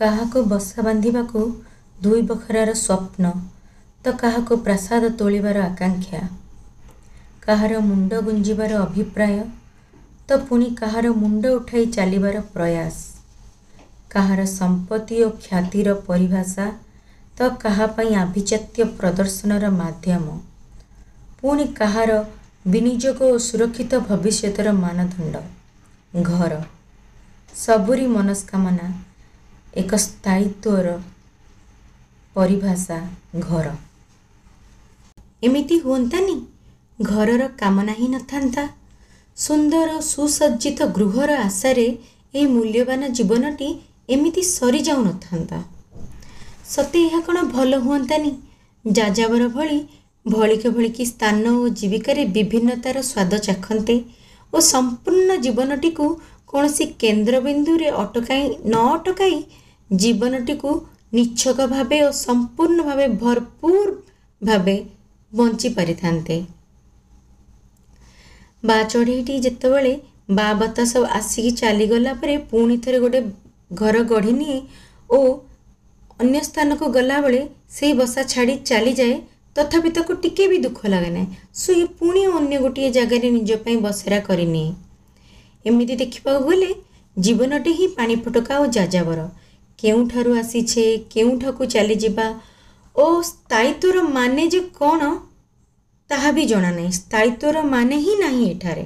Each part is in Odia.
କାହାକୁ ବସା ବାନ୍ଧିବାକୁ ଦୁଇ ବଖରାର ସ୍ୱପ୍ନ ତ କାହାକୁ ପ୍ରାସାଦ ତୋଳିବାର ଆକାଙ୍କ୍ଷା କାହାର ମୁଣ୍ଡ ଗୁଞ୍ଜିବାର ଅଭିପ୍ରାୟ ତ ପୁଣି କାହାର ମୁଣ୍ଡ ଉଠାଇ ଚାଲିବାର ପ୍ରୟାସ। କାହାର ସମ୍ପତ୍ତି ଓ ଖ୍ୟାତିର ପରିଭାଷା ତ କାହା ପାଇଁ ଆଭିଜାତ୍ୟ ପ୍ରଦର୍ଶନର ମାଧ୍ୟମ। ପୁଣି କାହାର ବିନିଯୋଗ ଓ ସୁରକ୍ଷିତ ଭବିଷ୍ୟତର ମାନଦଣ୍ଡ। ଘର ସବୁରି ମନସ୍କାମନା ଏକ ସ୍ଥାୟିତ୍ୱର ପରିଭାଷା ଘର। ଏମିତି ହୁଅନ୍ତାନି? ଘରର କାମନା ହିଁ ନଥାନ୍ତା। ସୁନ୍ଦର ସୁସଜ୍ଜିତ ଗୃହର ଆଶାରେ ଏହି ମୂଲ୍ୟବାନ ଜୀବନଟି ଏମିତି ସରିଯାଉନଥାନ୍ତା। ସତେ ଏହା କ'ଣ ଭଲ ହୁଅନ୍ତାନି? ଯାଯାବର ଭଳି ଭଳିକେ ଭଳିକି ସ୍ଥାନ ଓ ଜୀବିକାରେ ବିଭିନ୍ନତାର ସ୍ୱାଦ ଚାଖନ୍ତେ ଓ ସମ୍ପୂର୍ଣ୍ଣ ଜୀବନଟିକୁ କୌଣସି କେନ୍ଦ୍ରବିନ୍ଦୁରେ ଅଟକାଇ ନ ଅଟକାଇ ଜୀବନଟିକୁ ନିଚ୍ଛକ ଭାବେ ଓ ସମ୍ପୂର୍ଣ୍ଣ ଭାବେ ଭରପୂର ଭାବେ ବଞ୍ଚି ପାରିଥାନ୍ତେ। ବା ଚଢ଼େଇଟି ଯେତେବେଳେ ବା ବତାସ ଆସିକି ଚାଲିଗଲା ପରେ ପୁଣି ଥରେ ଗୋଟେ ଘର ଗଢ଼ି ନିଏ ଓ ଅନ୍ୟ ସ୍ଥାନକୁ ଗଲାବେଳେ ସେଇ ବସା ଛାଡ଼ି ଚାଲିଯାଏ ତଥାପି ତାକୁ ଟିକେ ବି ଦୁଃଖ ଲାଗେ ନାହିଁ। ସେ ପୁଣି ଅନ୍ୟ ଗୋଟିଏ ଜାଗାରେ ନିଜ ପାଇଁ ବସେରା କରିନିଏ ଏମିତି ଦେଖିବାକୁ ଗଲେ ଜୀବନଟି ହିଁ ପାଣି ଫୋଟକା ଓ ଯାଯାବର। କେଉଁଠାରୁ ଆସିଛେ କେଉଁଠାକୁ ଚାଲିଯିବା ଓ ସ୍ଥାୟିତ୍ୱର ମାନେ ଯେ କ'ଣ ତାହା ବି ଜଣା ନାହିଁ ସ୍ଥାୟିତ୍ୱର ମାନେ ହିଁ ନାହିଁ ଏଠାରେ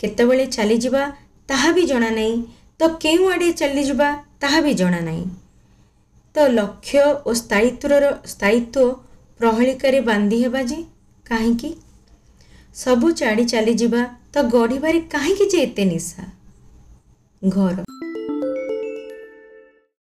କେତେବେଳେ ଚାଲିଯିବା ତାହା ବି ଜଣା ନାହିଁ ତ କେଉଁ ଆଡ଼େ ଚାଲିଯିବା ତାହା ବି ଜଣା ନାହିଁ ତ ଲକ୍ଷ୍ୟ ଓ ସ୍ଥାୟିତ୍ୱର ସ୍ଥାୟିତ୍ୱ ପ୍ରହେଳିକାରେ ବାନ୍ଧି ହେବା ଯେ କାହିଁକି ସବୁ ଛାଡ଼ି ଚାଲିଯିବା ତ ଗଢ଼ିବାରେ କାହିଁକି ଯେ ଏତେ ନିଶା ଘର